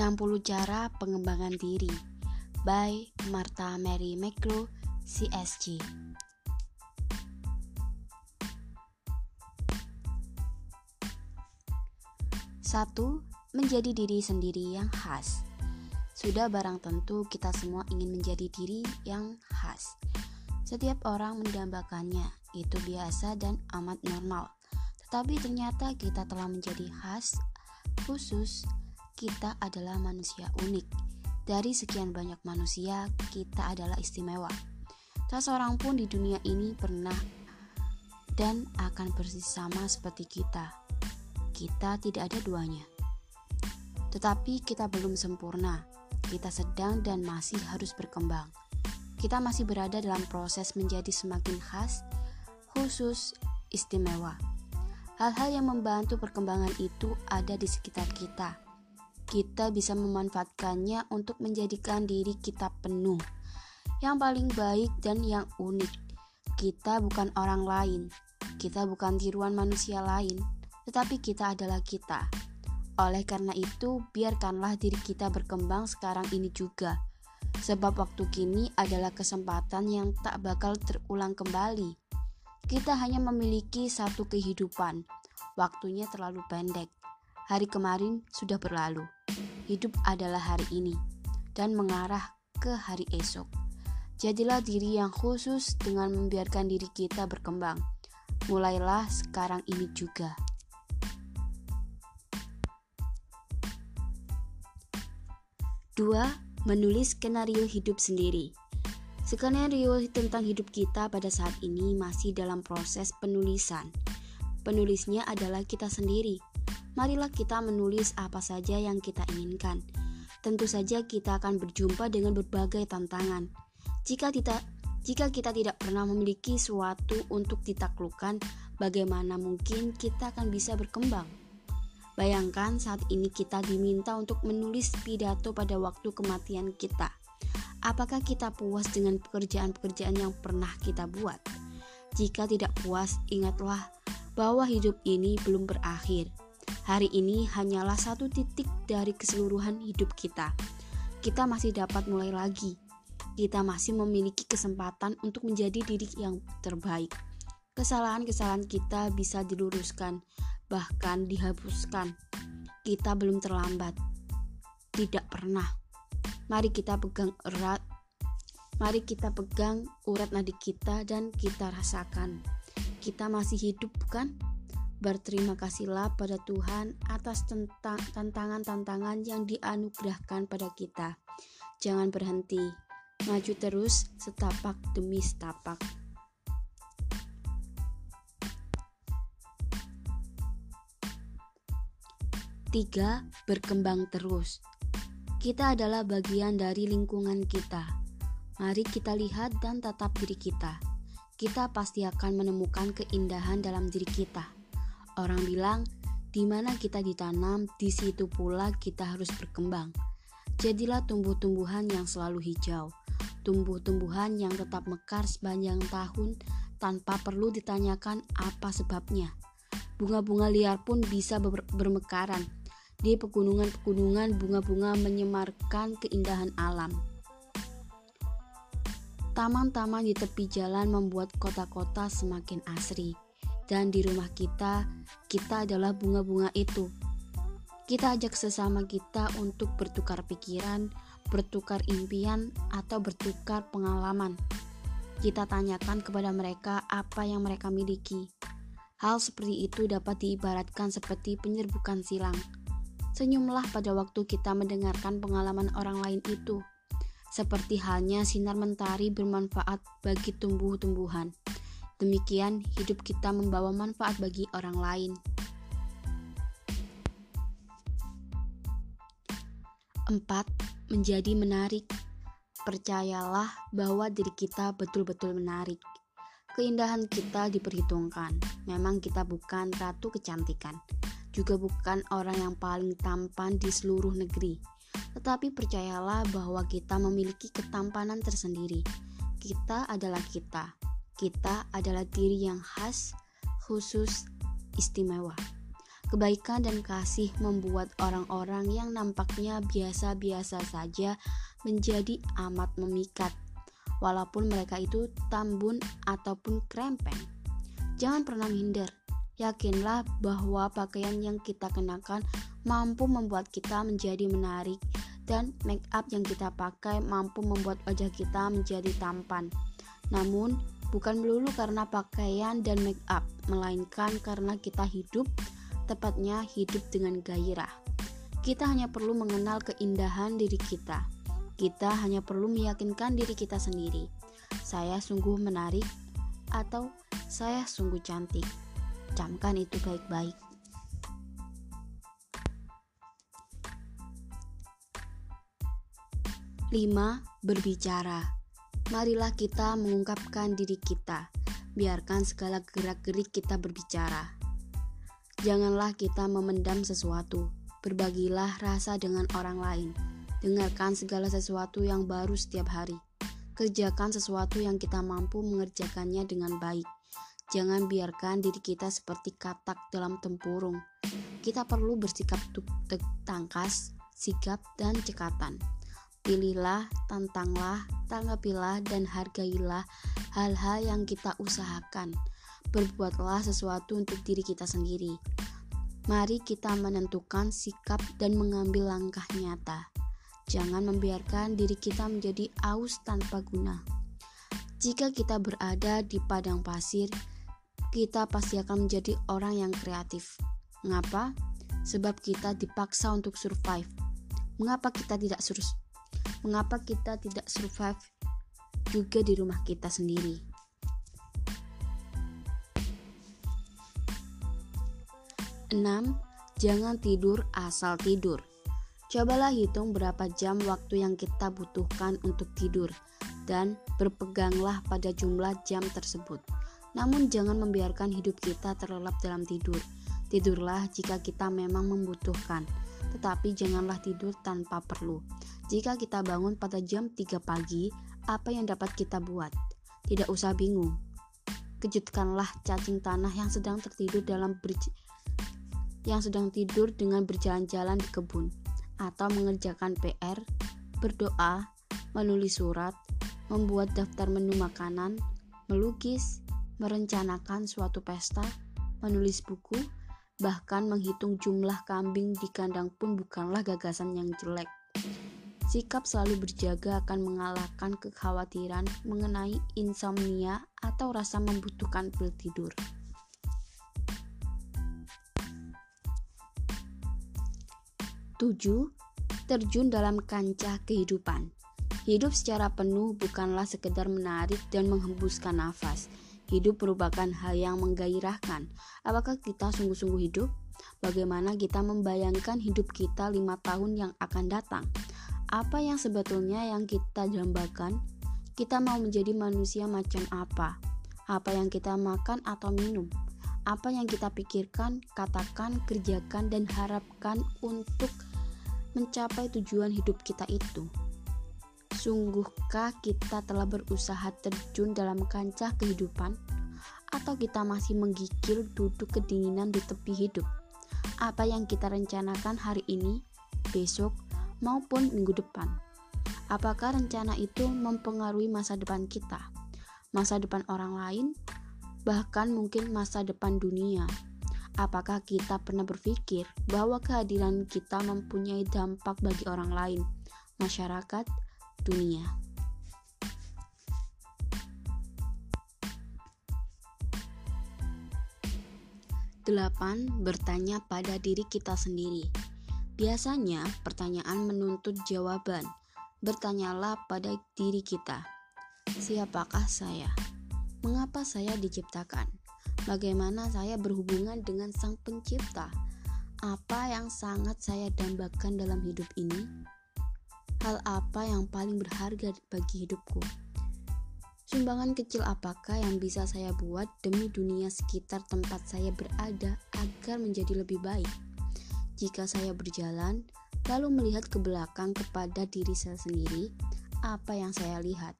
60 Cara Pengembangan Diri by Martha Mary McGraw, CSG. Satu, menjadi diri sendiri yang khas. Sudah barang tentu kita semua ingin menjadi diri yang khas. Setiap orang mendambakannya, itu biasa dan amat normal. Tetapi ternyata kita telah menjadi khas, khusus, kita adalah manusia unik. Dari sekian banyak manusia, kita adalah istimewa. Tak seorang pun di dunia ini pernah dan akan persis sama seperti kita. Kita tidak ada duanya. Tetapi kita belum sempurna. Kita sedang dan masih harus berkembang. Kita masih berada dalam proses menjadi semakin khas, khusus, istimewa. Hal-hal yang membantu perkembangan itu ada di sekitar kita. Kita bisa memanfaatkannya untuk menjadikan diri kita penuh, yang paling baik dan yang unik. Kita bukan orang lain, kita bukan tiruan manusia lain, tetapi kita adalah kita. Oleh karena itu, biarkanlah diri kita berkembang sekarang ini juga, sebab waktu kini adalah kesempatan yang tak bakal terulang kembali. Kita hanya memiliki satu kehidupan. Waktunya terlalu pendek. Hari kemarin sudah berlalu. Hidup adalah hari ini dan mengarah ke hari esok. Jadilah diri yang khusus dengan membiarkan diri kita berkembang. Mulailah sekarang ini juga. Dua, menulis skenario hidup sendiri. Skenario tentang hidup kita pada saat ini masih dalam proses penulisan. Penulisnya adalah kita sendiri. Marilah kita menulis apa saja yang kita inginkan. Tentu saja kita akan berjumpa dengan berbagai tantangan. Jika tidak jika kita tidak pernah memiliki suatu untuk ditaklukkan, bagaimana mungkin kita akan bisa berkembang? Bayangkan saat ini kita diminta untuk menulis pidato pada waktu kematian kita. Apakah kita puas dengan pekerjaan-pekerjaan yang pernah kita buat? Jika tidak puas, ingatlah bahwa hidup ini belum berakhir. Hari ini hanyalah satu titik dari keseluruhan hidup kita. Kita masih dapat mulai lagi. Kita masih memiliki kesempatan untuk menjadi diri yang terbaik. Kesalahan-kesalahan kita bisa diluruskan, bahkan dihapuskan. Kita belum terlambat. Tidak pernah. Mari kita pegang erat. Mari kita pegang urat nadi kita dan kita rasakan. Kita masih hidup bukan? Berterima kasihlah pada Tuhan atas tantangan-tantangan yang dianugerahkan pada kita. Jangan berhenti, maju terus setapak demi setapak. Tiga, berkembang terus. Kita adalah bagian dari lingkungan kita. Mari kita lihat dan tatap diri kita. Kita pasti akan menemukan keindahan dalam diri kita. Orang bilang, di mana kita ditanam, di situ pula kita harus berkembang. Jadilah tumbuh-tumbuhan yang selalu hijau, tumbuh-tumbuhan yang tetap mekar sepanjang tahun tanpa perlu ditanyakan apa sebabnya. Bunga-bunga liar pun bisa bermekaran di pegunungan-pegunungan bunga-bunga menyemarkan keindahan alam. Taman-taman di tepi jalan membuat kota-kota semakin asri. Dan di rumah kita, kita adalah bunga-bunga itu. Kita ajak sesama kita untuk bertukar pikiran, bertukar impian, atau bertukar pengalaman. Kita tanyakan kepada mereka apa yang mereka miliki. Hal seperti itu dapat diibaratkan seperti penyerbukan silang Senyumlah pada waktu kita mendengarkan pengalaman orang lain itu. Seperti halnya sinar mentari bermanfaat bagi tumbuh-tumbuhan. Demikian hidup kita membawa manfaat bagi orang lain. Empat, menjadi menarik. Percayalah bahwa diri kita betul-betul menarik. Keindahan kita diperhitungkan. Memang kita bukan ratu kecantikan juga bukan orang yang paling tampan di seluruh negeri. Tetapi percayalah bahwa kita memiliki ketampanan tersendiri. Kita adalah kita. Kita adalah diri yang khas, khusus, istimewa. Kebaikan dan kasih membuat orang-orang yang nampaknya biasa-biasa saja menjadi amat memikat, walaupun mereka itu tambun ataupun krempeng. Jangan pernah minder. Yakinlah bahwa pakaian yang kita kenakan mampu membuat kita menjadi menarik dan make up yang kita pakai mampu membuat wajah kita menjadi tampan. Namun, bukan melulu karena pakaian dan make up, melainkan karena kita hidup tepatnya hidup dengan gairah. Kita hanya perlu mengenal keindahan diri kita. Kita hanya perlu meyakinkan diri kita sendiri. Saya sungguh menarik atau saya sungguh cantik. Camkan itu baik-baik. Lima, berbicara. Marilah kita mengungkapkan diri kita. Biarkan segala gerak-gerik kita berbicara. Janganlah kita memendam sesuatu. Berbagilah rasa dengan orang lain. Dengarkan segala sesuatu yang baru setiap hari. Kerjakan sesuatu yang kita mampu mengerjakannya dengan baik. Jangan biarkan diri kita seperti katak dalam tempurung. Kita perlu bersikap tangkas, sigap, dan cekatan. Pilihlah, tantanglah, tanggapilah, dan hargailah hal-hal yang kita usahakan berbuatlah sesuatu untuk diri kita sendiri. Mari kita menentukan sikap dan mengambil langkah nyata. Jangan membiarkan diri kita menjadi aus tanpa guna. Jika kita berada di padang pasir, kita pasti akan menjadi orang yang kreatif. Mengapa? Sebab kita dipaksa untuk survive. Mengapa kita tidak? Mengapa kita tidak survive juga di rumah kita sendiri? 6. Jangan tidur asal tidur. Cobalah hitung berapa jam waktu yang kita butuhkan untuk tidur dan berpeganglah pada jumlah jam tersebut. Namun jangan membiarkan hidup kita terlelap dalam tidur. Tidurlah jika kita memang membutuhkan, tetapi janganlah tidur tanpa perlu. Jika kita bangun pada jam 3 pagi, apa yang dapat kita buat? Tidak usah bingung. Kejutkanlah cacing tanah yang sedang tertidur dalam yang sedang tidur dengan berjalan-jalan di kebun, atau mengerjakan PR, berdoa, menulis surat, membuat daftar menu makanan, melukis, merencanakan suatu pesta, menulis buku, bahkan menghitung jumlah kambing di kandang pun bukanlah gagasan yang jelek. Sikap selalu berjaga akan mengalahkan kekhawatiran mengenai insomnia atau rasa membutuhkan pil tidur. 7. Terjun dalam kancah kehidupan. Hidup secara penuh bukanlah sekedar menarik dan menghembuskan nafas. Hidup merupakan hal yang menggairahkan. Apakah kita sungguh-sungguh hidup? Bagaimana kita membayangkan hidup kita lima tahun yang akan datang? Apa yang sebetulnya yang kita dambakan? Kita mau menjadi manusia macam apa? Apa yang kita makan atau minum? Apa yang kita pikirkan, katakan, kerjakan, dan harapkan untuk mencapai tujuan hidup kita itu? Sungguhkah kita telah berusaha terjun dalam kancah kehidupan, atau kita masih menggigil duduk kedinginan di tepi hidup? Apa yang kita rencanakan hari ini, besok, maupun minggu depan? Apakah rencana itu mempengaruhi masa depan kita, masa depan orang lain, bahkan mungkin masa depan dunia? Apakah kita pernah berpikir bahwa kehadiran kita mempunyai dampak bagi orang lain, masyarakat, dunia? Delapan, bertanya pada diri kita sendiri. Biasanya, pertanyaan menuntut jawaban. Bertanyalah pada diri kita, siapakah saya? Mengapa saya diciptakan? Bagaimana saya berhubungan dengan Sang Pencipta? Apa yang sangat saya dambakan dalam hidup ini? Hal apa yang paling berharga bagi hidupku? Sumbangan kecil apakah yang bisa saya buat demi dunia sekitar tempat saya berada agar menjadi lebih baik? Jika saya berjalan, lalu melihat ke belakang kepada diri saya sendiri, apa yang saya lihat?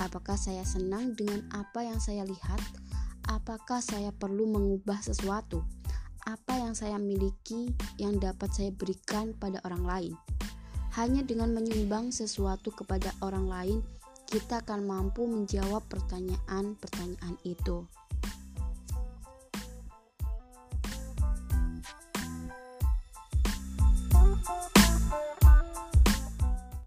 Apakah saya senang dengan apa yang saya lihat? apakah saya perlu mengubah sesuatu? apa yang saya miliki yang dapat saya berikan pada orang lain. Hanya dengan menyumbang sesuatu kepada orang lain, kita akan mampu menjawab pertanyaan-pertanyaan itu.